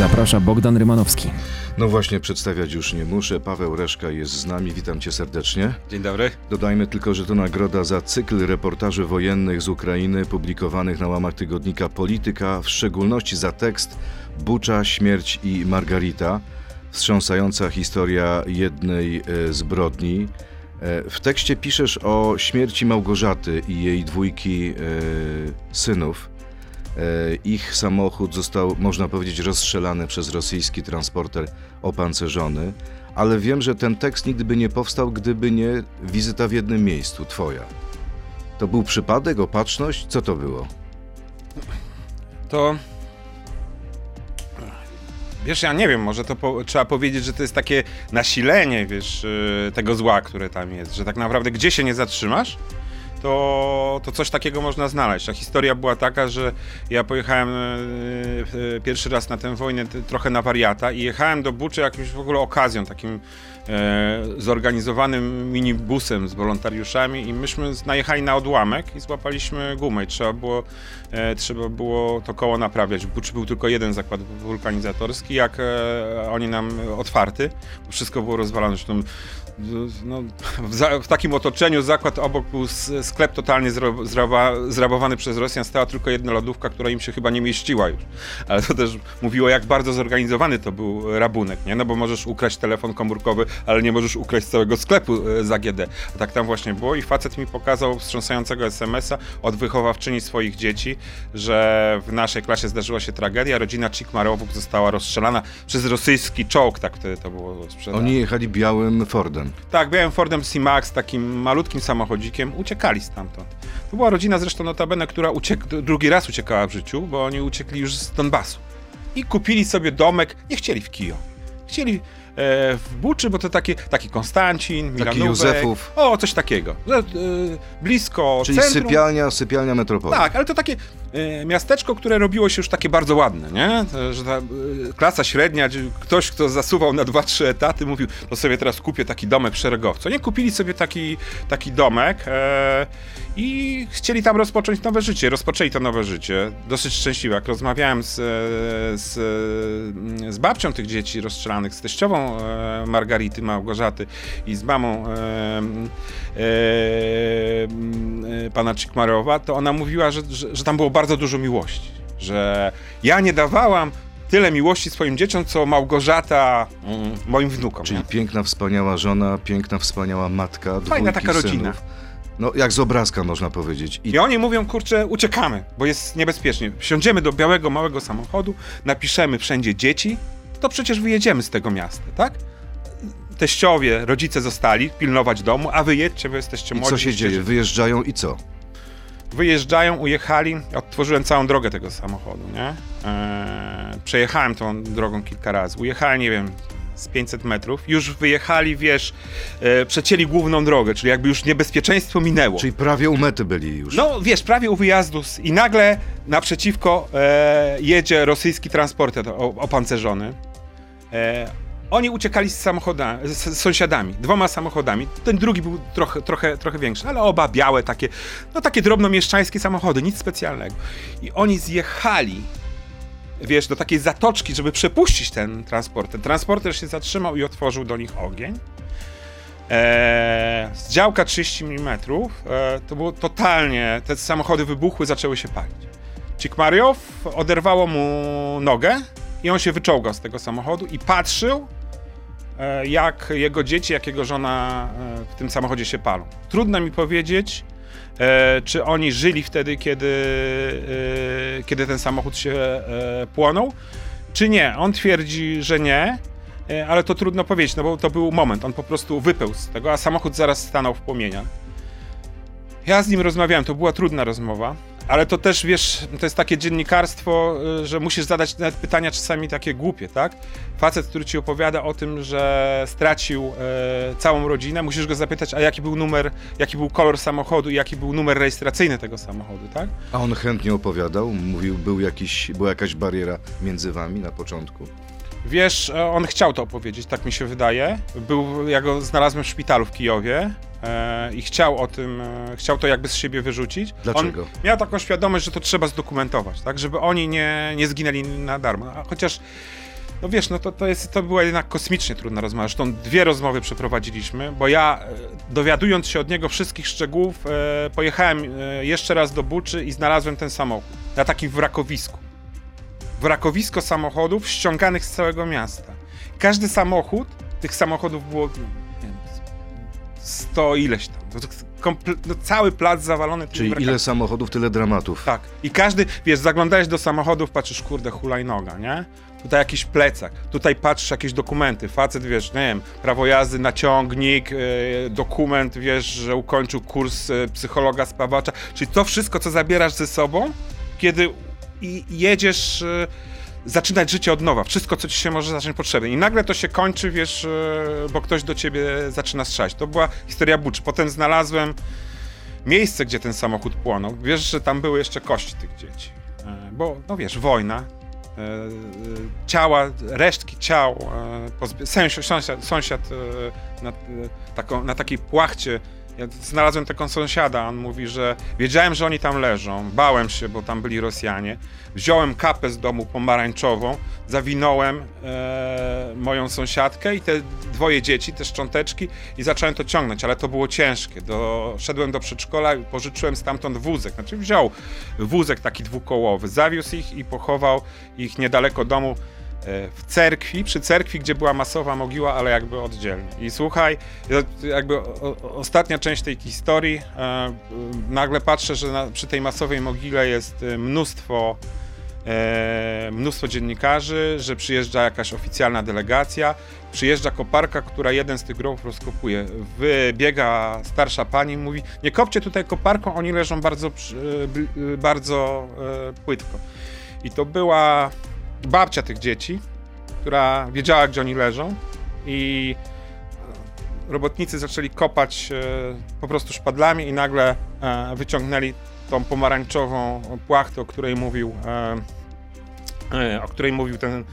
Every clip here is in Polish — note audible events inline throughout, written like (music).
Zaprasza Bogdan Rymanowski. No właśnie, przedstawiać już nie muszę. Paweł Reszka jest z nami, witam cię serdecznie. Dzień dobry. Dodajmy tylko, że to nagroda za cykl reportaży wojennych z Ukrainy publikowanych na łamach tygodnika Polityka, w szczególności za tekst Bucza, Śmierć i Margarita, wstrząsająca historia jednej e, zbrodni. E, W tekście piszesz o śmierci Małgorzaty i jej dwójki e, synów. E, Ich samochód został, można powiedzieć, rozstrzelany przez rosyjski transporter opancerzony, ale wiem, że ten tekst nigdy by nie powstał, gdyby nie wizyta w jednym miejscu, twoja. To był przypadek, opatrzność? Co to było? To. Wiesz, ja nie wiem, może to po, trzeba powiedzieć, że to jest takie nasilenie, wiesz, yy, tego zła, które tam jest, że tak naprawdę gdzie się nie zatrzymasz, to, to coś takiego można znaleźć. A historia była taka, że ja pojechałem yy, yy, pierwszy raz na tę wojnę trochę na wariata i jechałem do Buczy jakimś w ogóle okazją, takim e, zorganizowanym minibusem z wolontariuszami i myśmy z- najechali na odłamek i złapaliśmy gumę i trzeba było, e, trzeba było to koło naprawiać. W Buczy był tylko jeden zakład wulkanizatorski, jak e, oni nam otwarty, bo wszystko było rozwalone. Zresztą no, w, za, w takim otoczeniu zakład obok był s- sklep totalnie zraba, zrabowany przez Rosjan, stała tylko jedna lodówka, która im się chyba nie mieściła już. Ale to też mówiło, jak bardzo zorganizowany to był rabunek, nie? No bo możesz ukraść telefon komórkowy, ale nie możesz ukraść całego sklepu e, za GD. A tak tam właśnie było i facet mi pokazał wstrząsającego SMS-a od wychowawczyni swoich dzieci, że w naszej klasie zdarzyła się tragedia, rodzina Cikmarowów została rozstrzelana przez rosyjski czołg, tak wtedy to było sprzedane. Oni jechali białym Fordem. Tak, byłem Fordem C-Max, takim malutkim samochodzikiem, uciekali stamtąd. To była rodzina zresztą notabene, która uciek, drugi raz uciekała w życiu, bo oni uciekli już z Donbasu. I kupili sobie domek, nie chcieli w Kijowie. Chcieli e, w Buczy, bo to takie, taki Konstancin, Milanówek. Józefów. O, coś takiego. E, blisko Czyli centrum. sypialnia, sypialnia metropolii. Tak, ale to takie miasteczko, które robiło się już takie bardzo ładne, nie? Że ta e, klasa średnia, ktoś, kto zasuwał na 2-3 etaty, mówił, to sobie teraz kupię taki domek szeregowco. Nie kupili sobie taki, taki domek e, i chcieli tam rozpocząć nowe życie. Rozpoczęli to nowe życie. Dosyć szczęśliwe. Jak rozmawiałem z, e, z, e, z babcią tych dzieci rozstrzelanych, z teściową e, Margarity Małgorzaty i z mamą e, e, e, pana Cikmarowa, to ona mówiła, że, że, że tam było bardzo dużo miłości. Że ja nie dawałam tyle miłości swoim dzieciom, co Małgorzata mm, moim wnukom. Czyli nie? piękna, wspaniała żona, piękna, wspaniała matka, Fajna taka rodzina. synów. No, jak z obrazka można powiedzieć. I I oni mówią, kurczę, uciekamy, bo jest niebezpiecznie. Wsiądziemy do białego, małego samochodu, napiszemy wszędzie dzieci, to przecież wyjedziemy z tego miasta, tak? Teściowie, rodzice zostali pilnować domu, a wy jedźcie, wy jesteście I młodzi. co się dzieje? Wyjeżdżają i co? Wyjeżdżają, ujechali, odtworzyłem całą drogę tego samochodu, nie? Eee, przejechałem tą drogą kilka razy, ujechałem, nie wiem, z 500 metrów, już wyjechali, wiesz, e, przecięli główną drogę, czyli jakby już niebezpieczeństwo minęło. Czyli prawie u mety byli już. No wiesz, prawie u wyjazdu z, i nagle naprzeciwko e, jedzie rosyjski transporter o- opancerzony. E, oni uciekali z, samochodami, z, sąsiadami, dwoma samochodami. Ten drugi był trochę, trochę, trochę większy, ale oba białe, takie, no takie drobnomieszczańskie samochody, nic specjalnego. I oni zjechali, wiesz, do takiej zatoczki, żeby przepuścić ten transporter. Transporter się zatrzymał i otworzył do nich ogień. Eee, z działka 30 mm e, to było totalnie, te samochody wybuchły, zaczęły się palić. Cikmariow oderwało mu nogę i on się wyczołgał z tego samochodu i patrzył, jak jego dzieci, jak jego żona e, w tym samochodzie się palą. Trudno mi powiedzieć, e, czy oni żyli wtedy, kiedy, e, kiedy ten samochód się e, płonął, czy nie. On twierdzi, że nie, e, ale to trudno powiedzieć, no bo to był moment, on po prostu wypełzł z tego, a samochód zaraz stanął w płomieniach. Ja z nim rozmawiałem, to była trudna rozmowa, ale to też, wiesz, to jest takie dziennikarstwo, y, że musisz zadać nawet pytania czasami takie głupie, tak? Facet, który ci opowiada o tym, że stracił e, całą rodzinę, musisz go zapytać, a jaki był numer, jaki był kolor samochodu i jaki był numer rejestracyjny tego samochodu, tak? A on chętnie opowiadał? Mówił, był jakiś, była jakaś bariera między wami na początku? Wiesz, e, on chciał to opowiedzieć, tak mi się wydaje. Był, ja go znalazłem w szpitalu w Kijowie e, i chciał o tym, e, chciał to jakby z siebie wyrzucić. Dlaczego? On miał taką świadomość, że to trzeba zdokumentować, tak, żeby oni nie, nie zginęli na darmo. A chociaż No wiesz, no to, to, jest, to była jednak kosmicznie trudna rozmowa. Zresztą dwie rozmowy przeprowadziliśmy, bo ja e, dowiadując się od niego wszystkich szczegółów, e, pojechałem e, jeszcze raz do Buczy i znalazłem ten samochód na takim wrakowisku. Wrakowisko samochodów ściąganych z całego miasta. Każdy samochód, tych samochodów było nie wiem, 100 ileś tam. To komple- no, cały plac zawalony tymi Czyli wrakami. ile samochodów, tyle dramatów. Tak. I każdy, wiesz, zaglądałeś do samochodów, patrzysz, kurde, hulajnoga, nie? Tutaj jakiś plecak, tutaj patrzysz jakieś dokumenty, facet, wiesz, nie wiem, prawo jazdy, naciągnik, yy, dokument, wiesz, że ukończył kurs yy, psychologa spawacza, czyli to wszystko, co zabierasz ze sobą, kiedy i jedziesz yy, zaczynać życie od nowa, wszystko, co ci się może zacząć potrzebne. I nagle to się kończy, wiesz, yy, bo ktoś do ciebie zaczyna strzelać. To była historia Buczy. Potem znalazłem miejsce, gdzie ten samochód płonął. Wiesz, że tam były jeszcze kości tych dzieci. E, Bo, no wiesz, wojna, e, e, ciała, resztki ciał, sąsiad, sąsiad, na, na takiej płachcie. Ja znalazłem taką sąsiada, on mówi, że wiedziałem, że oni tam leżą, bałem się, bo tam byli Rosjanie. Wziąłem kapę z domu pomarańczową, zawinąłem e, moją sąsiadkę i te dwoje dzieci, te szcząteczki i zacząłem to ciągnąć, ale to było ciężkie. Do, szedłem do przedszkola i pożyczyłem stamtąd wózek. Znaczy wziął wózek taki dwukołowy, zawiózł ich i pochował ich niedaleko domu w cerkwi, przy cerkwi, gdzie była masowa mogiła, ale jakby oddzielnie. I słuchaj, ja- jakby o, ostatnia część tej historii, e, e, nagle patrzę, że na, przy tej masowej mogile jest e, mnóstwo e, mnóstwo dziennikarzy, że przyjeżdża jakaś oficjalna delegacja, przyjeżdża koparka, która jeden z tych grobów rozkopuje. Wybiega starsza pani i mówi, nie kopcie tutaj koparką, oni leżą bardzo, e, e, bardzo e, płytko. I to była babcia tych dzieci, która wiedziała, gdzie oni leżą i robotnicy zaczęli kopać e, po prostu szpadlami i nagle e, wyciągnęli tą pomarańczową płachtę, o której mówił, e, o której mówił ten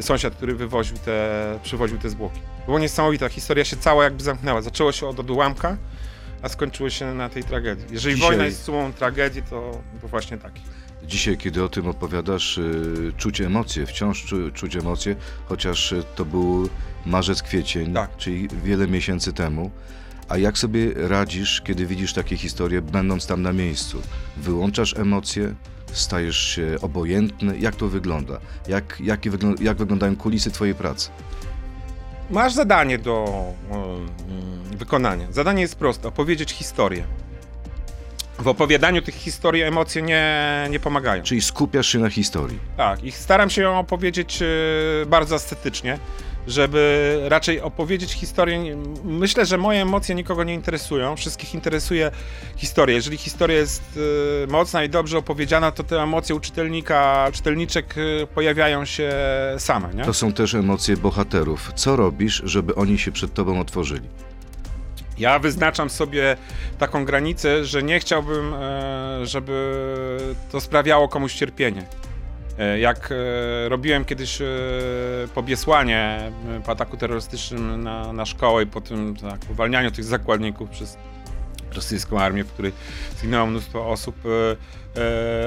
sąsiad, który wywoził te, przywoził te zwłoki. Było niesamowita, historia się cała jakby zamknęła. Zaczęło się od odłamka, a skończyło się na tej tragedii. Jeżeli Dzisiaj- wojna jest sumą tragedii, to, to właśnie taki. Dzisiaj, kiedy o tym opowiadasz, y, czuć emocje, wciąż czu, czuć emocje, chociaż y, to był marzec, kwiecień, Tak. czyli wiele miesięcy temu. A jak sobie radzisz, kiedy widzisz takie historie, będąc tam na miejscu? Wyłączasz emocje? Stajesz się obojętny? Jak to wygląda? Jak, wyglą- jak wyglądają kulisy twojej pracy? Masz zadanie do e, wykonania. Zadanie jest proste: opowiedzieć historię. W opowiadaniu tych historii emocje nie, nie pomagają. Czyli skupiasz się na historii. Tak, i staram się ją opowiedzieć e, bardzo estetycznie, żeby raczej opowiedzieć historię. Myślę, że moje emocje nikogo nie interesują, wszystkich interesuje historia. Jeżeli historia jest e, mocna i dobrze opowiedziana, to te emocje u czytelnika, czytelniczek e, pojawiają się same, nie? To są też emocje bohaterów. Co robisz, żeby oni się przed tobą otworzyli? Ja wyznaczam sobie taką granicę, że nie chciałbym, e, żeby to sprawiało komuś cierpienie. E, Jak e, robiłem kiedyś pobiesłanie po ataku terrorystycznym na, na szkołę i po tym tak, uwalnianiu tych zakładników przez rosyjską armię, w której zginęło mnóstwo osób,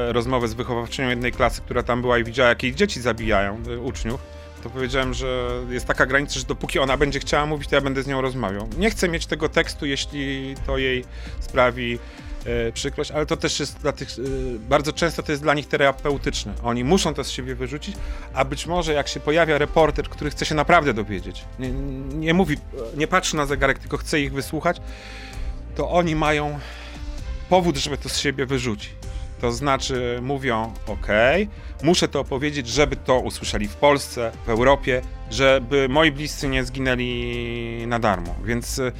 rozmowę z wychowawczynią jednej klasy, która tam była i widziała, jak jej dzieci zabijają, uczniów, to powiedziałem, że jest taka granica, że dopóki ona będzie chciała mówić, to ja będę z nią rozmawiał. Nie chcę mieć tego tekstu, jeśli to jej sprawi e, przykrość, ale to też jest dla tych, e, bardzo często to jest dla nich terapeutyczne. Oni muszą to z siebie wyrzucić, a być może jak się pojawia reporter, który chce się naprawdę dowiedzieć, nie, nie mówi, nie patrzy na zegarek, tylko chce ich wysłuchać, to oni mają powód, żeby to z siebie wyrzucić. To znaczy mówią, ok, muszę to opowiedzieć, żeby to usłyszeli w Polsce, w Europie, żeby moi bliscy nie zginęli na darmo. Więc y,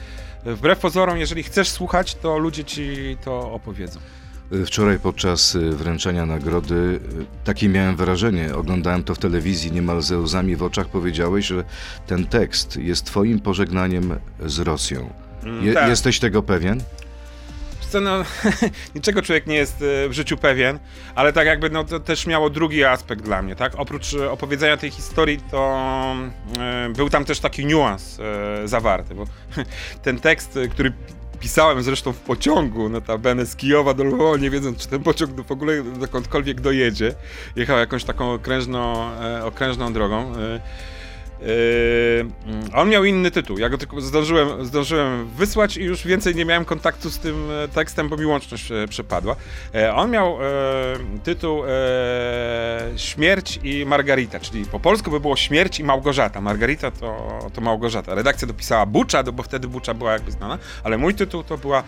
wbrew pozorom, jeżeli chcesz słuchać, to ludzie ci to opowiedzą. Y, Wczoraj podczas y, wręczenia nagrody takie miałem wrażenie, oglądałem to w telewizji niemal ze łzami w oczach, powiedziałeś, że ten tekst jest twoim pożegnaniem z Rosją. Je, tak. Jesteś tego pewien? Co, no, (laughs) niczego człowiek nie jest e, w życiu pewien, ale tak jakby no, to też miało drugi aspekt dla mnie, tak? Oprócz e, opowiedzenia tej historii, to e, był tam też taki niuans zawarty, bo (laughs) ten tekst, który pisałem zresztą w pociągu, notabene z Kijowa do Lwowa, nie wiedząc, czy ten pociąg w ogóle dokądkolwiek dojedzie. Jechał jakąś taką okrężną, okrężną drogą. Yy, on miał inny tytuł. Ja go tylko zdążyłem, zdążyłem wysłać i już więcej nie miałem kontaktu z tym e, tekstem, bo mi łączność e, przepadła. E, on miał tytuł Śmierć i Margarita, czyli po polsku by było Śmierć i Małgorzata. Margarita to, to Małgorzata. Redakcja dopisała Bucza, bo wtedy Bucza była jakby znana, ale mój tytuł to była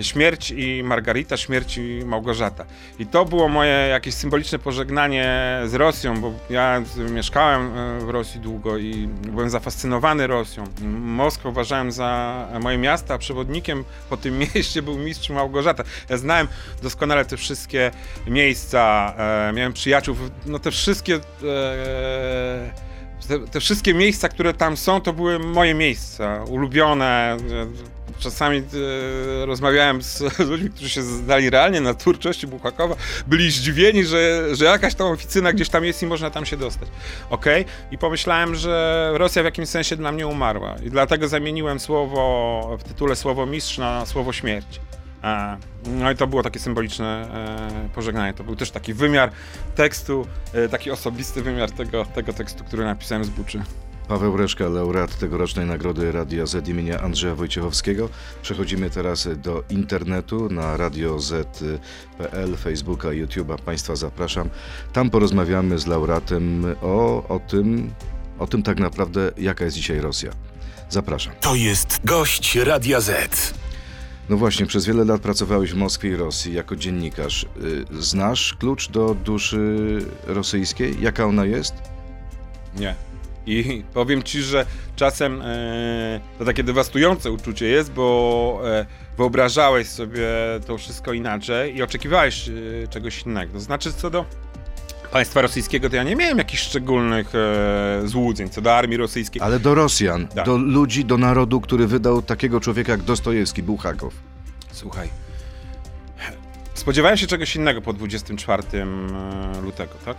Śmierć i Margarita, Śmierć i Małgorzata. I to było moje jakieś symboliczne pożegnanie z Rosją, bo ja mieszkałem w Rosji długo i byłem zafascynowany Rosją. Moskwę uważałem za moje miasto, a przewodnikiem po tym (laughs) mieście był mistrz Małgorzata. Ja znałem doskonale te wszystkie miejsca, e, miałem przyjaciół, no te wszystkie... E, te, te, wszystkie miejsca, które tam są, to były moje miejsca, ulubione. Czasami e, rozmawiałem z, (laughs) z, ludźmi, którzy się znali realnie na twórczości Buchakowa, byli zdziwieni, że, że jakaś tam oficyna gdzieś tam jest i można tam się dostać. Ok? I pomyślałem, że Rosja w jakimś sensie dla mnie umarła. I dlatego zamieniłem słowo w tytule słowo mistrz na słowo śmierć. No i to było takie symboliczne e, pożegnanie. To był też taki wymiar tekstu, e, taki osobisty wymiar tego, tego tekstu, który napisałem z Buczy. Paweł Reszka, laureat tegorocznej nagrody Radia Z imienia Andrzeja Wojciechowskiego. Przechodzimy teraz do internetu na radioz.pl, Facebooka, YouTube'a. Państwa zapraszam. Tam porozmawiamy z laureatem o, o tym, o tym tak naprawdę, jaka jest dzisiaj Rosja. Zapraszam. To jest gość Radia Z. No właśnie, przez wiele lat pracowałeś w Moskwie i Rosji jako dziennikarz. Y, znasz klucz do duszy rosyjskiej? Jaka ona jest? Nie. I powiem ci, że czasem e, to takie dewastujące uczucie jest, bo e, wyobrażałeś sobie to wszystko inaczej i oczekiwałeś e, czegoś innego. To znaczy, co do państwa rosyjskiego, to ja nie miałem jakichś szczególnych e, złudzeń co do armii rosyjskiej. Ale do Rosjan, tak. do ludzi, do narodu, który wydał takiego człowieka jak Dostojewski, Buchakow. Słuchaj, spodziewałem się czegoś innego po 24 e, lutego, tak?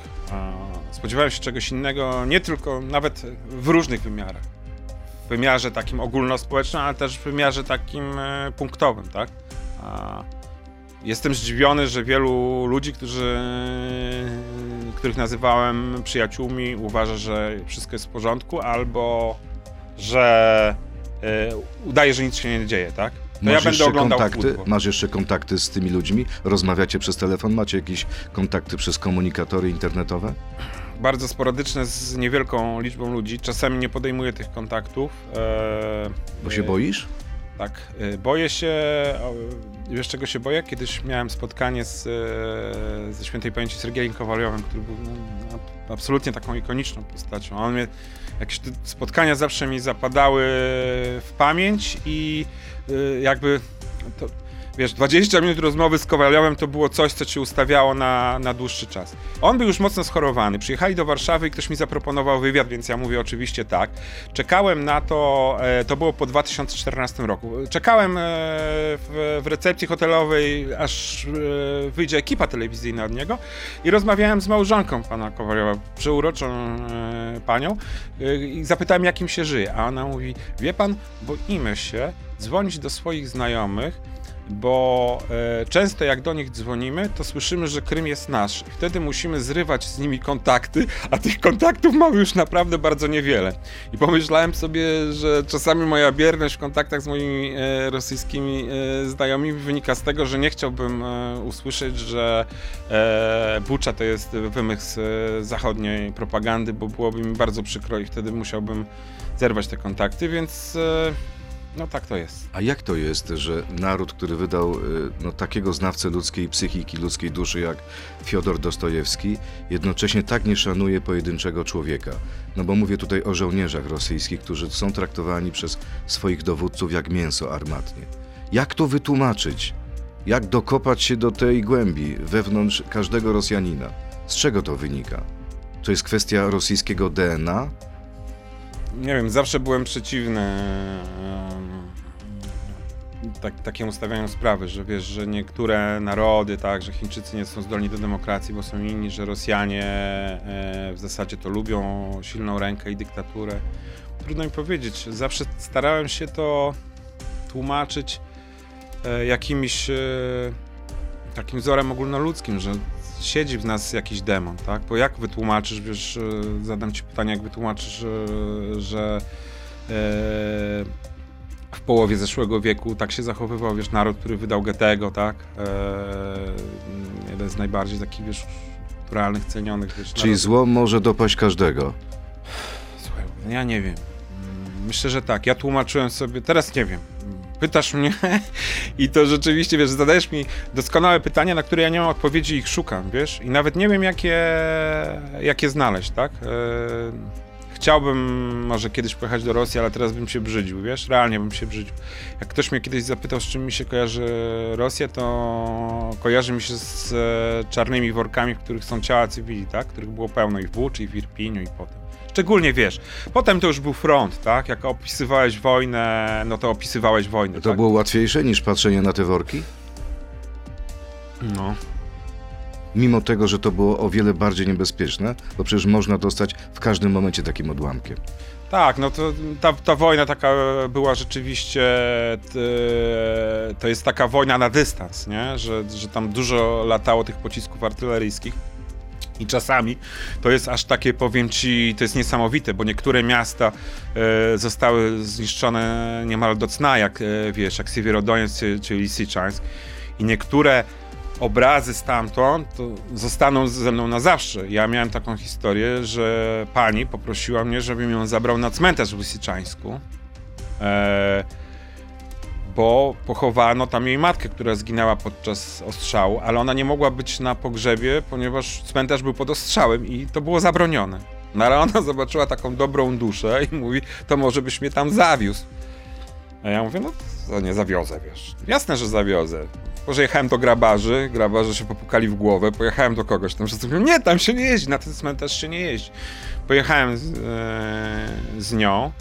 Spodziewałem się czegoś innego, nie tylko, nawet w różnych wymiarach. W wymiarze takim ogólnospołecznym, ale też w wymiarze takim e, punktowym, tak? Jestem zdziwiony, że wielu ludzi, którzy, których nazywałem przyjaciółmi, uważa, że wszystko jest w porządku, albo że udaje, że nic się nie dzieje, tak? Masz ja będę oglądał kontakty, Masz jeszcze kontakty z tymi ludźmi? Rozmawiacie przez telefon? Macie jakieś kontakty przez komunikatory internetowe? Bardzo sporadyczne z niewielką liczbą ludzi. Czasami nie podejmuję tych kontaktów. E, Bo się boisz? Tak. E, boję się Wiesz czego się boję? Kiedyś miałem spotkanie z, e, ze świętej pamięci Sergiejem Kowaliowem, który był no, absolutnie taką ikoniczną postacią. On mnie, jakieś spotkania zawsze mi zapadały w pamięć i jakby to, wiesz, 20 minut rozmowy z Kowaliowem to było coś, co ci ustawiało na, na dłuższy czas. On był już mocno schorowany. Przyjechali do Warszawy i ktoś mi zaproponował wywiad, więc ja mówię oczywiście tak. Czekałem na to, e, to było po 2014 roku. Czekałem e, w, w recepcji hotelowej, aż e, wyjdzie ekipa telewizyjna od niego i rozmawiałem z małżonką pana Kowaliowa, przeuroczą panią i zapytałem, jakim się żyje. A ona mówi, wie pan, boimy się dzwonić do swoich znajomych, bo e, często jak do nich dzwonimy, to słyszymy, że Krym jest nasz. I wtedy musimy zrywać z nimi kontakty, a tych kontaktów mamy już naprawdę bardzo niewiele. I pomyślałem sobie, że czasami moja bierność w kontaktach z moimi e, rosyjskimi e, znajomymi wynika z tego, że nie chciałbym e, usłyszeć, że e, Bucza to jest wymysł e, zachodniej propagandy, bo byłoby mi bardzo przykro i wtedy musiałbym zerwać te kontakty, więc no tak to jest. A jak to jest, że naród, który wydał y, no, takiego znawcę ludzkiej psychiki, ludzkiej duszy jak Fiodor Dostojewski, jednocześnie tak nie szanuje pojedynczego człowieka? No bo mówię tutaj o żołnierzach rosyjskich, którzy są traktowani przez swoich dowódców jak mięso armatnie. Jak to wytłumaczyć? Jak dokopać się do tej głębi wewnątrz każdego Rosjanina? Z czego to wynika? To jest kwestia rosyjskiego DNA? Nie wiem, zawsze byłem przeciwny tak, takiemu stawianiu sprawy, że wiesz, że niektóre narody, tak, że Chińczycy nie są zdolni do demokracji, bo są inni, że Rosjanie e, w zasadzie to lubią silną rękę i dyktaturę. Trudno mi powiedzieć. Zawsze starałem się to tłumaczyć e, jakimś e, takim wzorem ogólnoludzkim, że siedzi w nas jakiś demon, tak? Bo jak wytłumaczysz, wiesz, e, zadam ci pytanie, jak wytłumaczysz, e, że e, w połowie zeszłego wieku tak się zachowywał, wiesz, naród, który wydał Goethego, tak? E, jeden z najbardziej takich, wiesz, kulturalnych, cenionych, wiesz, Czyli narodów. zło może dopaść każdego. Słuchaj, ja nie wiem. Mm, Myślę, że tak. Ja tłumaczyłem sobie, teraz nie wiem. Pytasz mnie (laughs) i to rzeczywiście, wiesz, zadajesz mi doskonałe pytania, na które ja nie mam odpowiedzi i ich szukam, wiesz? I nawet nie wiem, jakie, jakie znaleźć, tak? E, Chciałbym może kiedyś pojechać do Rosji, ale teraz bym się brzydził, wiesz? Realnie bym się brzydził. Jak ktoś mnie kiedyś zapytał, z czym mi się kojarzy Rosja, to kojarzy mi się z e, czarnymi workami, w których są ciała cywili, tak? Których było pełno i w Buczy, i w Irpiniu, i potem. Szczególnie wiesz, potem to już był front, tak? Jak opisywałeś wojnę, no to opisywałeś wojnę. To tak? było łatwiejsze niż patrzenie na te worki? No. Mimo tego, że to było o wiele bardziej niebezpieczne, bo przecież można dostać w każdym momencie takim odłamkiem. Tak, no to ta, ta wojna taka była rzeczywiście, to jest taka wojna na dystans, nie? Że, że tam dużo latało tych pocisków artyleryjskich. I czasami to jest aż takie, powiem ci, to jest niesamowite, bo niektóre miasta e, zostały zniszczone niemal do cna, jak e, wiesz, jak Siewierodoniec czy, czy. I niektóre obrazy stamtąd zostaną ze mną na zawsze. Ja miałem taką historię, że pani poprosiła mnie, żebym ją zabrał na cmentarz w Lisiczańsku. E, bo pochowano tam jej matkę, która zginęła podczas ostrzału, ale ona nie mogła być na pogrzebie, ponieważ cmentarz był pod ostrzałem i to było zabronione. No ale ona (laughs) zobaczyła taką dobrą duszę i mówi, to może byś mnie tam zawiózł. A ja mówię, no to nie zawiozę, wiesz. Jasne, że zawiozę. Może jechałem do grabarzy, grabarze się popukali w głowę, pojechałem do kogoś tam, wszyscy mówią, nie, tam się nie jeździ, na ten cmentarz się nie jeździ. Pojechałem z, e, z nią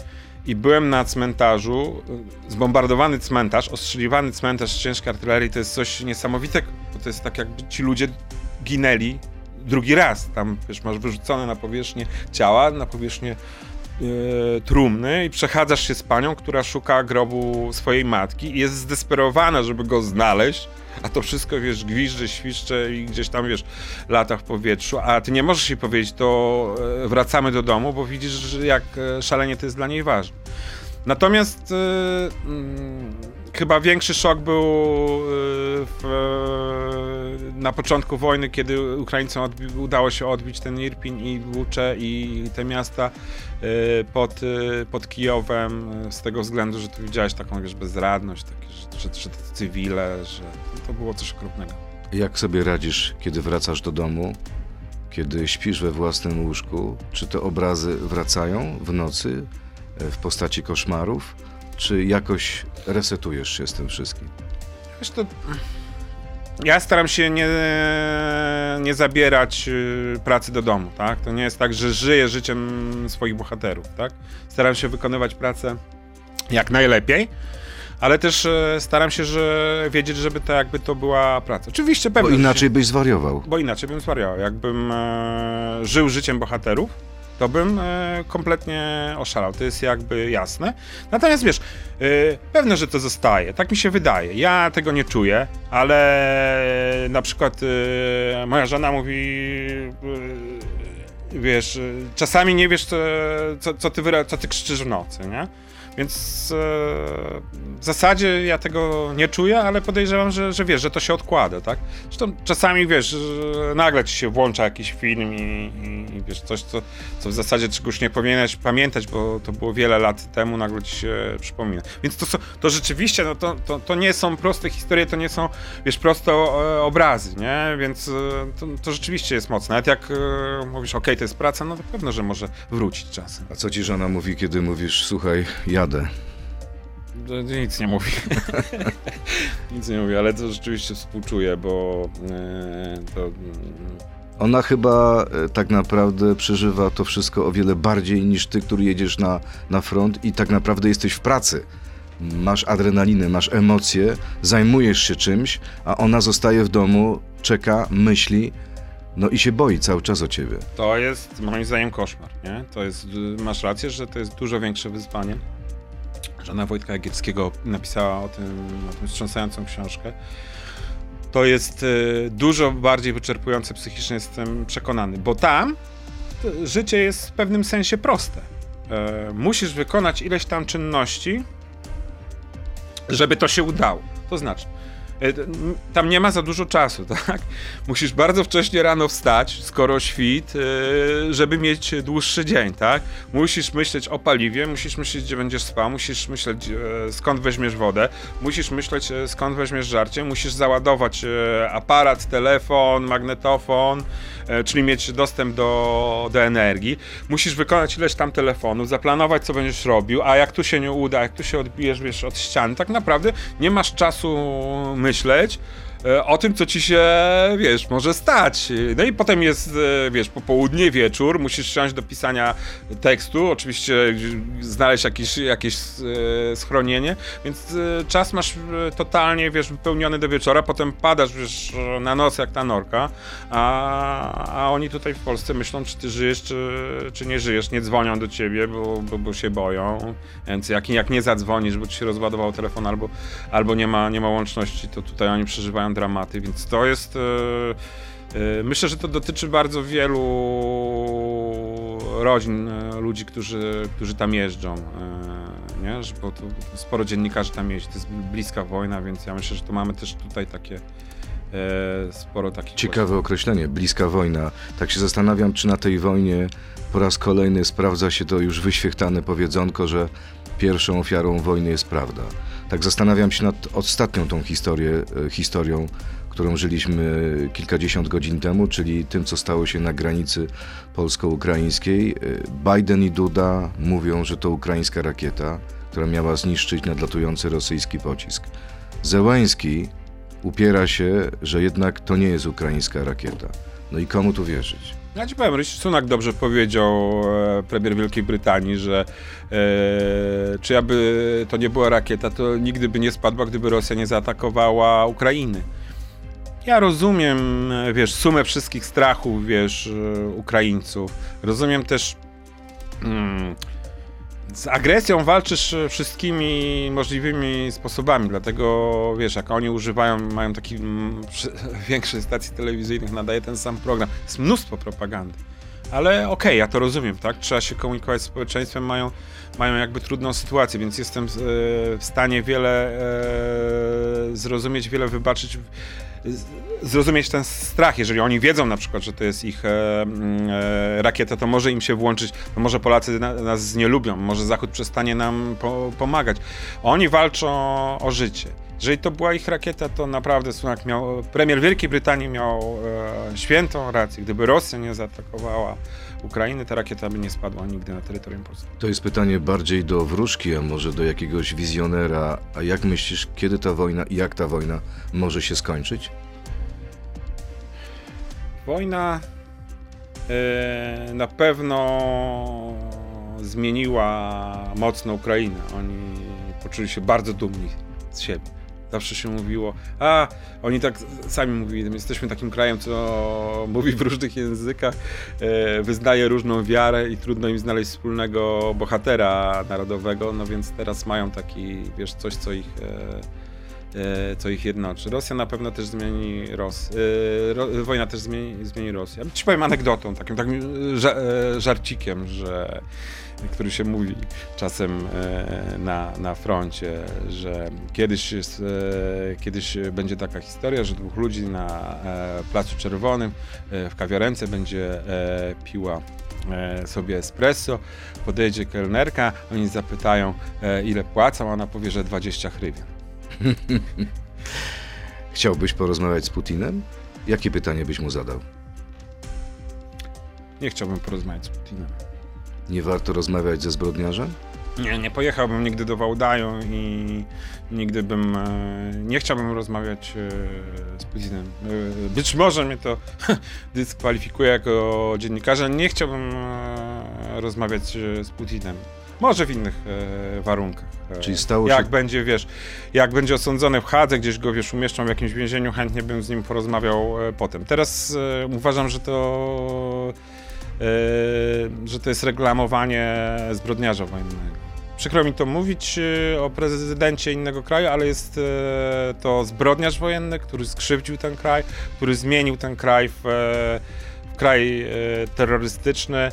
i byłem na cmentarzu, e, zbombardowany cmentarz, ostrzeliwany cmentarz ciężkiej artylerii, to jest coś niesamowitego, bo to jest tak jakby ci ludzie ginęli drugi raz. Tam, wiesz, masz wyrzucone na powierzchnię ciała, na powierzchnię trumny i przechadzasz się z panią, która szuka grobu swojej matki i jest zdesperowana, żeby go znaleźć, a to wszystko, wiesz, gwizdże, świszcze i gdzieś tam, wiesz, lata w powietrzu, a ty nie możesz jej powiedzieć, to e, wracamy do domu, bo widzisz, jak e, szalenie to jest dla niej ważne. Natomiast e, mm, chyba większy szok był e, w, e, na początku wojny, kiedy Ukraińcom udało się odbić ten Irpin i Bucze i te miasta e, pod, e, pod Kijowem e, z tego względu, że tu widziałeś taką, wiesz, bezradność, takie, że, że, że cywile, że to było coś okropnego. Jak sobie radzisz, kiedy wracasz do domu, kiedy śpisz we własnym łóżku? Czy te obrazy wracają w nocy e, w postaci koszmarów? Czy jakoś resetujesz się z tym wszystkim? Wiesz, to... Ja staram się nie, nie zabierać y, pracy do domu, tak? To nie jest tak, że żyję życiem swoich bohaterów, tak? Staram się wykonywać pracę jak najlepiej, ale też e, staram się, że wiedzieć, żeby to jakby to była praca. Oczywiście Bo pewnie... się- inaczej byś zwariował. bo inaczej bym zwariował. Jakbym e, żył życiem bohaterów, to bym e, kompletnie oszalał. To jest jakby jasne. Natomiast wiesz, e, pewne, że to zostaje. Tak mi się wydaje. Ja tego nie czuję, ale na przykład e, moja żona mówi. E, wiesz, e, czasami nie wiesz, co, co, ty, co ty krzyczysz w nocy, nie? Więc e, w zasadzie ja tego nie czuję, ale podejrzewam, że, że wiesz, że to się odkłada, tak? Zresztą czasami wiesz, nagle ci się włącza jakiś film i, i, i wiesz, coś, co, co w zasadzie czegoś nie powinieneś pamiętać, bo to było wiele lat temu, nagle ci się przypomina. Więc to, to rzeczywiście, no to, to, to nie są proste historie, to nie są, wiesz, proste e, obrazy, nie? Więc e, to, to rzeczywiście jest mocne. Nawet jak mówisz, okej, to jest praca, no to pewno, że może wrócić czasem. A co ci żona mówi, kiedy mówisz, słuchaj, jadę? To Nic nie mówi. (laughs) Nic nie mówi, ale to rzeczywiście współczuję, bo e, to. mm, Ona chyba e, tak naprawdę przeżywa to wszystko o wiele bardziej niż ty, który jedziesz na, na front i tak naprawdę jesteś w pracy. Masz adrenalinę, masz emocje, zajmujesz się czymś, a ona zostaje w domu, czeka, myśli, no i się boi cały czas o ciebie. To jest moim zdaniem koszmar, nie? To jest, masz rację, że to jest dużo większe wyzwanie. Żona Wojtka Jagielskiego napisała o tym, o tym wstrząsającą książkę. To jest y, dużo bardziej wyczerpujące psychicznie, jestem przekonany, bo tam życie jest w pewnym sensie proste. E, musisz wykonać ileś tam czynności, żeby to się udało. To znaczy, tam nie ma za dużo czasu, (laughs) tak? Musisz bardzo wcześnie rano wstać, skoro świt, e, żeby mieć dłuższy dzień, tak? Musisz myśleć o paliwie, musisz myśleć, gdzie będziesz spał, musisz myśleć, e, skąd weźmiesz wodę, musisz myśleć, skąd weźmiesz żarcie, musisz załadować aparat, telefon, magnetofon, czyli mieć dostęp do, do energii. Musisz wykonać ileś tam telefonów, zaplanować, co będziesz robił, a jak tu się nie uda, jak tu się odbijesz, wiesz, od ściany, tak naprawdę nie masz czasu myśleć myśleć o tym, co ci się, wiesz, może stać. No i potem jest, e, wiesz, popołudnie, wieczór, musisz siąść do pisania tekstu, oczywiście znaleźć jakieś, jakieś e, schronienie, więc czas masz totalnie, wiesz, wypełniony do wieczora, potem padasz, wiesz, na noc jak ta norka, a, a oni tutaj w Polsce myślą, czy ty żyjesz, czy, czy nie żyjesz, nie dzwonią do ciebie, bo, bo, bo się boją, więc jak, jak nie zadzwonisz, bo ci się rozładował telefon albo, albo nie, ma, nie ma łączności, to tutaj oni przeżywają dramaty, więc to jest. Yy, yy, myślę, że to dotyczy bardzo wielu rodzin, yy, ludzi, którzy, którzy tam jeżdżą. Nie? Bo sporo dziennikarzy tam jeździ. To jest bliska wojna, więc ja myślę, że to mamy też tutaj takie sporo takich. Ciekawe właśnie. określenie, bliska wojna. Tak się zastanawiam, czy na tej wojnie po raz kolejny sprawdza się to już wyświechtane powiedzonko, że pierwszą ofiarą wojny jest prawda. Tak zastanawiam się nad ostatnią tą historię, e, historią, którą żyliśmy kilkadziesiąt godzin temu, czyli tym, co stało się na granicy polsko-ukraińskiej. E, Biden i Duda mówią, że to ukraińska rakieta, która miała zniszczyć nadlatujący rosyjski pocisk. Zełański upiera się, że jednak to nie jest ukraińska rakieta. No i komu tu wierzyć? Ja ci powiem, Rishi Sunak dobrze powiedział, e, premier Wielkiej Brytanii, że e, czy aby to nie była rakieta, to nigdy by nie spadła, gdyby Rosja nie zaatakowała Ukrainy. Ja rozumiem, e, wiesz, sumę wszystkich strachów, wiesz, e, Ukraińców. Rozumiem też mm, z agresją walczysz e, wszystkimi możliwymi sposobami, dlatego wiesz, jak oni używają, mają taki m, (laughs) większe stacji telewizyjnych, nadaje ten sam program. Jest mnóstwo propagandy. Ale okej, okay, ja to rozumiem, tak? Trzeba się komunikować z społeczeństwem, mają, mają jakby trudną sytuację, więc jestem e, w stanie wiele e, zrozumieć, wiele wybaczyć zrozumieć ten strach. Jeżeli oni wiedzą na przykład, że to jest ich e, mm, e, rakieta, to może im się włączyć, to może Polacy na, nas nie lubią, może Zachód przestanie nam po, pomagać. Oni walczą o życie. Jeżeli to była ich rakieta, to naprawdę Sunak miał, premier Wielkiej Brytanii miał e, świętą rację. Gdyby Rosja nie zaatakowała Ukrainy, ta rakieta by nie spadła nigdy na terytorium Polski. To jest pytanie bardziej do wróżki, a może do jakiegoś wizjonera. A jak myślisz, kiedy ta wojna i jak ta wojna może się skończyć? Wojna e, na pewno zmieniła mocno Ukrainę. Oni poczuli się bardzo dumni z siebie. Zawsze się mówiło, a oni tak sami mówili, jesteśmy takim krajem, co mówi w różnych językach, e, wyznaje różną wiarę i trudno im znaleźć wspólnego bohatera narodowego, no więc teraz mają taki, wiesz, coś, co ich e, co ich jednoczy. Rosja na pewno też zmieni Ros e, Ro wojna też zmieni, zmieni Rosję. Ja ci powiem anegdotą, takim, takim ża e, żarcikiem, że który się mówi czasem na, na froncie, że kiedyś, jest, kiedyś będzie taka historia, że dwóch ludzi na Placu Czerwonym w kawiarence będzie piła sobie espresso, podejdzie kelnerka, oni zapytają ile płacą, a ona powie, że 20 hrywien. (laughs) Chciałbyś porozmawiać z Putinem? Jakie pytanie byś mu zadał? Nie chciałbym porozmawiać z Putinem. Nie warto rozmawiać ze zbrodniarzem? Nie, nie pojechałbym nigdy do Wałdaju i nigdy bym. E, nie chciałbym rozmawiać e, z Putinem. E, być może mnie to (laughs) dyskwalifikuje jako dziennikarza. Nie chciałbym rozmawiać z Putinem. Może w innych e, warunkach. E, Czyli stało jak się... będzie, wiesz, jak będzie osądzony w Hadze, gdzieś go, wiesz, umieszczą w jakimś więzieniu, chętnie bym z nim porozmawiał e, potem. Teraz e, uważam, że to, e, że to jest reklamowanie zbrodniarza wojennego. przykro mi to mówić e, o prezydencie innego kraju, ale jest to zbrodniarz wojenny, który skrzywdził ten kraj, który zmienił ten kraj w kraj terrorystyczny,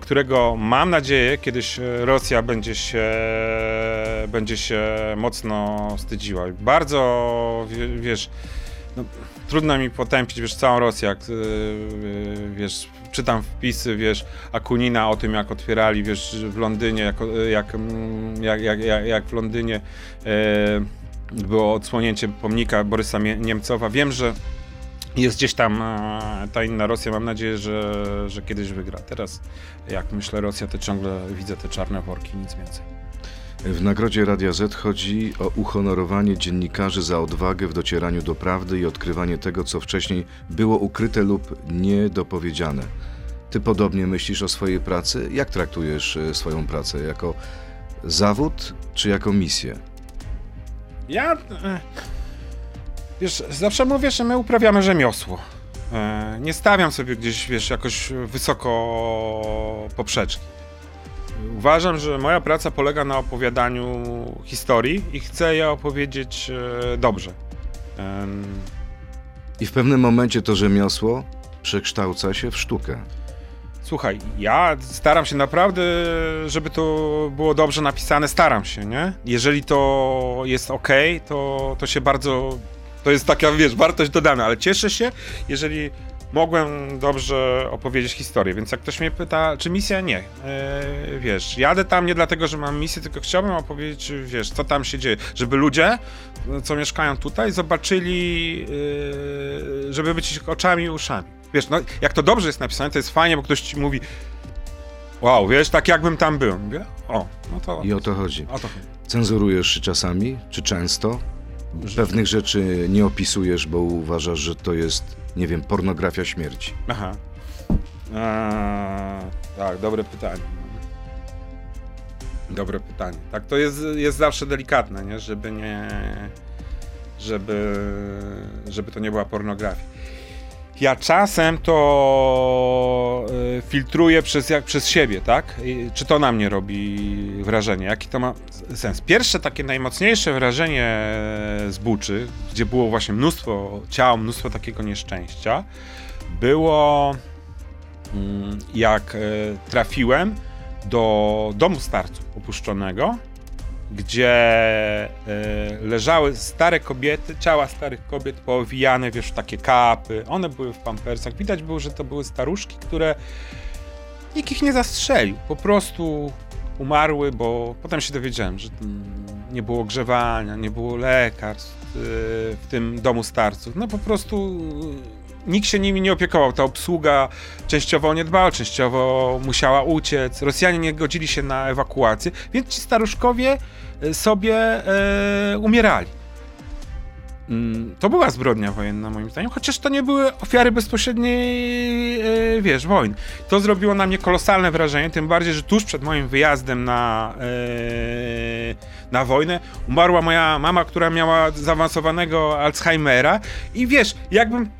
którego mam nadzieję kiedyś Rosja będzie się, będzie się mocno wstydziła. Bardzo, wiesz, no, trudno mi potępić, wiesz, całą Rosję, jak, wiesz, czytam wpisy, wiesz, Akunina o tym, jak otwierali, wiesz, w Londynie, jak, jak, jak, jak, jak w Londynie e, było odsłonięcie pomnika Borysa Niemcowa. Wiem, że jest gdzieś tam e, ta inna Rosja. Mam nadzieję, że, że kiedyś wygra. Teraz, jak myślę Rosja, to ciągle widzę te czarne worki, nic więcej. W nagrodzie Radia Z chodzi o uhonorowanie dziennikarzy za odwagę w docieraniu do prawdy i odkrywanie tego, co wcześniej było ukryte lub niedopowiedziane. Ty podobnie myślisz o swojej pracy? Jak traktujesz e, swoją pracę? Jako zawód czy jako misję? Ja. E, wiesz, zawsze mówię, że my uprawiamy rzemiosło. E, nie stawiam sobie gdzieś, wiesz, jakoś wysoko poprzeczki. Uważam, że moja praca polega na opowiadaniu historii i chcę je opowiedzieć dobrze. I w pewnym momencie to rzemiosło przekształca się w sztukę. Słuchaj, ja staram się naprawdę, żeby to było dobrze napisane, staram się, nie? Jeżeli to jest ok, to, to się bardzo. To jest taka, wiesz, wartość dodana, ale cieszę się, jeżeli mogłem dobrze opowiedzieć historię. Więc jak ktoś mnie pyta, czy misja, nie. Yy, wiesz, jadę tam nie dlatego, że mam misję, tylko chciałbym opowiedzieć, wiesz, co tam się dzieje. Żeby ludzie, co mieszkają tutaj, zobaczyli, yy, żeby być ich oczami i uszami. Wiesz, no, jak to dobrze jest napisane, to jest fajnie, bo ktoś ci mówi, wow, wiesz, tak jakbym tam był. Mówię, o, no to... I o to chodzi. O to chodzi. Cenzurujesz czasami, czy często? Pewnych rzeczy nie opisujesz, bo uważasz, że to jest, nie wiem, pornografia śmierci. Aha. Eee, tak, dobre pytanie. Dobre pytanie. Tak, to jest, jest zawsze delikatne, nie? Żeby nie... Żeby, żeby to nie była pornografia. Ja czasem to y, filtruję przez, jak, przez siebie, tak? Czy to na mnie robi wrażenie? Jaki to ma sens? Pierwsze takie najmocniejsze wrażenie z Buczy, gdzie było właśnie mnóstwo ciał, mnóstwo takiego nieszczęścia, było mm, jak y, trafiłem do domu starców opuszczonego gdzie y, leżały stare kobiety, ciała starych kobiet poowijane, wiesz, w takie kapy. One były w pampersach. Widać było, że to były staruszki, które nikt ich nie zastrzelił. Po prostu umarły, bo potem się dowiedziałem, że nie było ogrzewania, nie było lekarstw y, w tym domu starców. No po prostu nikt się nimi nie opiekował. Ta obsługa częściowo nie dbała, częściowo musiała uciec. Rosjanie nie godzili się na ewakuację, więc ci staruszkowie e, sobie e, umierali. Mm, to była zbrodnia wojenna, moim zdaniem, chociaż to nie były ofiary bezpośredniej, e, wiesz, wojny. To zrobiło na mnie kolosalne wrażenie, tym bardziej, że tuż przed moim wyjazdem na, e, na wojnę umarła moja mama, która miała zaawansowanego Alzheimera i wiesz, jakbym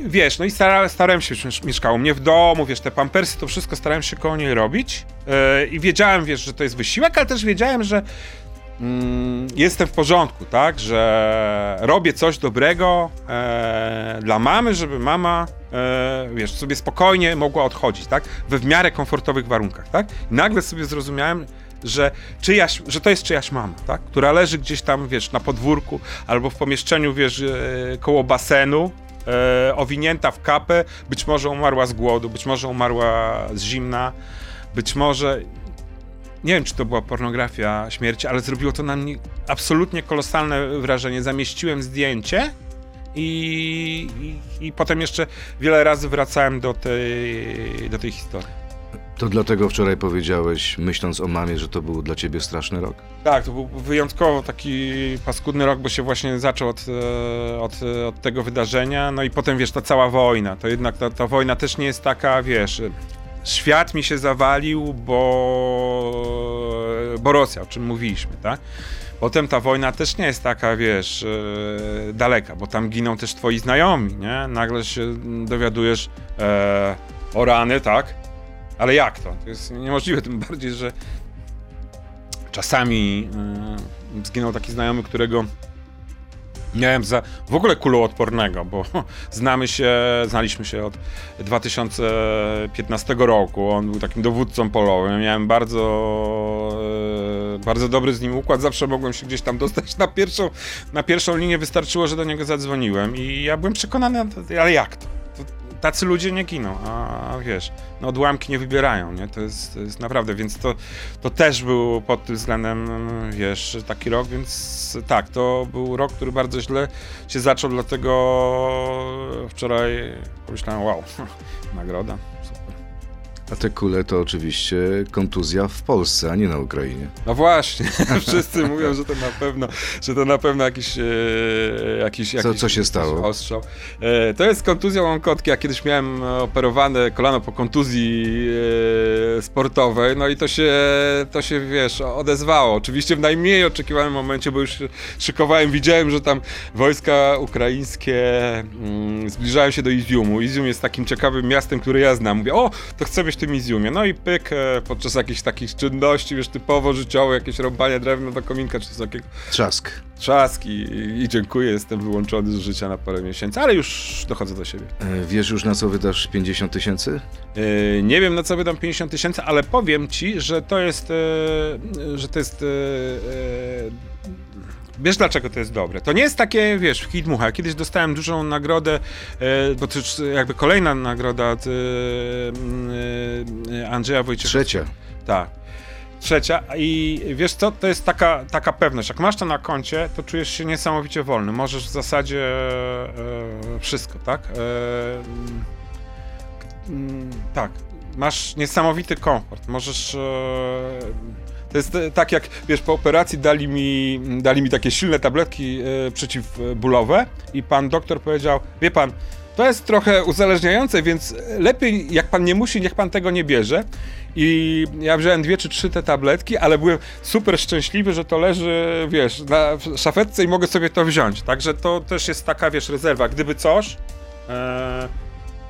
wiesz, no i stara, starałem się, mieszkało mnie w domu, wiesz, te pampersy, to wszystko starałem się koło niej robić yy, i wiedziałem, wiesz, że to jest wysiłek, ale też wiedziałem, że mm, jestem w porządku, tak, że robię coś dobrego e, dla mamy, żeby mama, e, wiesz, sobie spokojnie mogła odchodzić, tak, we w miarę komfortowych warunkach, tak. I nagle sobie zrozumiałem, że, czyjaś, że to jest czyjaś mama, tak? która leży gdzieś tam, wiesz, na podwórku albo w pomieszczeniu, wiesz, koło basenu, e, owinięta w kapę, być może umarła z głodu, być może umarła z zimna, być może nie wiem, czy to była pornografia śmierci, ale zrobiło to na mnie absolutnie kolosalne wrażenie. Zamieściłem zdjęcie i, i, i potem jeszcze wiele razy wracałem do tej, do tej historii. To dlatego wczoraj powiedziałeś, myśląc o mamie, że to był dla ciebie straszny rok? Tak, to był wyjątkowo taki paskudny rok, bo się właśnie zaczął od, e, od, od tego wydarzenia. No i potem, wiesz, ta cała wojna. To jednak ta, ta wojna też nie jest taka, wiesz, świat mi się zawalił, bo, bo Rosja, o czym mówiliśmy, tak? Potem ta wojna też nie jest taka, wiesz, e, daleka, bo tam giną też twoi znajomi, nie? Nagle się dowiadujesz e, o rany, tak? Ale jak to? To jest niemożliwe, tym bardziej, że czasami y, zginął taki znajomy, którego miałem za w ogóle kuloodpornego, bo (laughs) znamy się, znaliśmy się od 2015 roku. On był takim dowódcą polowym. Miałem bardzo, e, bardzo dobry z nim układ. Zawsze mogłem się gdzieś tam dostać na pierwszą, na pierwszą linię. Wystarczyło, że do niego zadzwoniłem i ja byłem przekonany, ale jak to? Tacy ludzie nie giną, a wiesz, no odłamki nie wybierają, nie? To jest, to jest naprawdę, więc to, to też był pod tym względem, wiesz, taki rok, więc tak, to był rok, który bardzo źle się zaczął, dlatego wczoraj pomyślałem, wow, (laughs) nagroda. A te kule to oczywiście kontuzja w Polsce, a nie na Ukrainie. No właśnie, (laughs) wszyscy mówią, że to na pewno, że to na pewno jakiś, e, jakiś, Co, jakiś co się stało? ostrzał. E, to jest kontuzja łąkotki. Ja kiedyś miałem operowane kolano po kontuzji e, sportowej, no i to się, to się, wiesz, odezwało. Oczywiście w najmniej oczekiwanym momencie, bo już szykowałem, widziałem, że tam wojska ukraińskie mm, zbliżają się do Iziumu. Izium jest takim ciekawym miastem, które ja znam. Mówię, o, to chcę być w tym Iziumie. No i pyk, e, podczas jakichś takich czynności, wiesz, typowo życiowe, jakieś rąbanie drewna do kominka, czy coś takiego, Trzask. trzask i, i dziękuję, jestem wyłączony z życia na parę miesięcy, ale już dochodzę do siebie. E, Wiesz już na co wydasz 50 tysięcy? Yy, nie wiem na co wydam 50 tysięcy, ale powiem ci, że to jest, yy, że to jest, yy, Wiesz dlaczego to jest dobre? To nie jest takie, wiesz. Ja Kiedyś dostałem dużą nagrodę, e, bo to już jakby kolejna nagroda od e, e, Andrzeja Wojciechowskiego. Trzecia. Tak. Trzecia i wiesz co, to jest taka, taka pewność. Jak masz to na koncie, to czujesz się niesamowicie wolny. Możesz w zasadzie e, wszystko, tak? E, mm, tak. Masz niesamowity komfort. Możesz. To jest e, tak jak, wiesz, po operacji dali mi, dali mi takie silne tabletki e, przeciwbólowe i pan doktor powiedział, wie pan, to jest trochę uzależniające, więc lepiej, jak pan nie musi, niech pan tego nie bierze. I ja wziąłem dwie czy trzy te tabletki, ale byłem super szczęśliwy, że to leży, wiesz, na szafetce i mogę sobie to wziąć. Także to też jest taka, wiesz, rezerwa. Gdyby coś, e,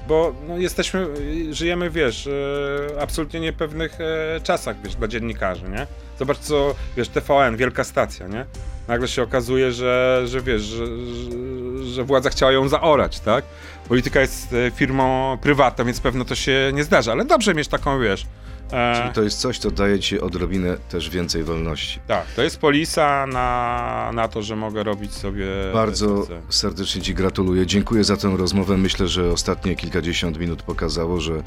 bo no, jesteśmy, żyjemy, wiesz, e, absolutnie niepewnych e, czasach, wiesz, dla dziennikarzy, nie? Zobacz co, wiesz, TVN, wielka stacja, nie? Nagle się okazuje, że, że wiesz, że, że, że władza chciała ją zaorać, tak? Polityka jest e, firmą prywatną, więc pewno to się nie zdarza, ale dobrze mieć taką, wiesz... E, Czyli to jest coś, co daje ci odrobinę też więcej wolności. tak, to jest polisa na, na to, że mogę robić sobie... Bardzo serdecznie Ci gratuluję. Dziękuję za tę rozmowę. Myślę, że ostatnie kilkadziesiąt minut pokazało, że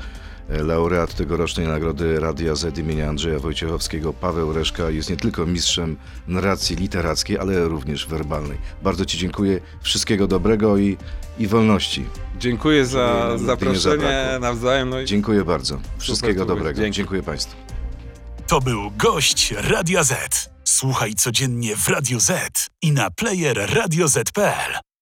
laureat tegorocznej nagrody Radia Z imienia Andrzeja Wojciechowskiego, Paweł Reszka, jest nie tylko mistrzem narracji literackiej, ale również werbalnej. Bardzo Ci dziękuję. Wszystkiego dobrego i, i wolności. Dziękuję za zaproszenie nawzajem. No i Dziękuję bardzo. Wszystkiego było. dobrego. Dzięki. Dziękuję Państwu. To był gość Radia Z. Słuchaj codziennie w Radio Z i na player radioz.pl.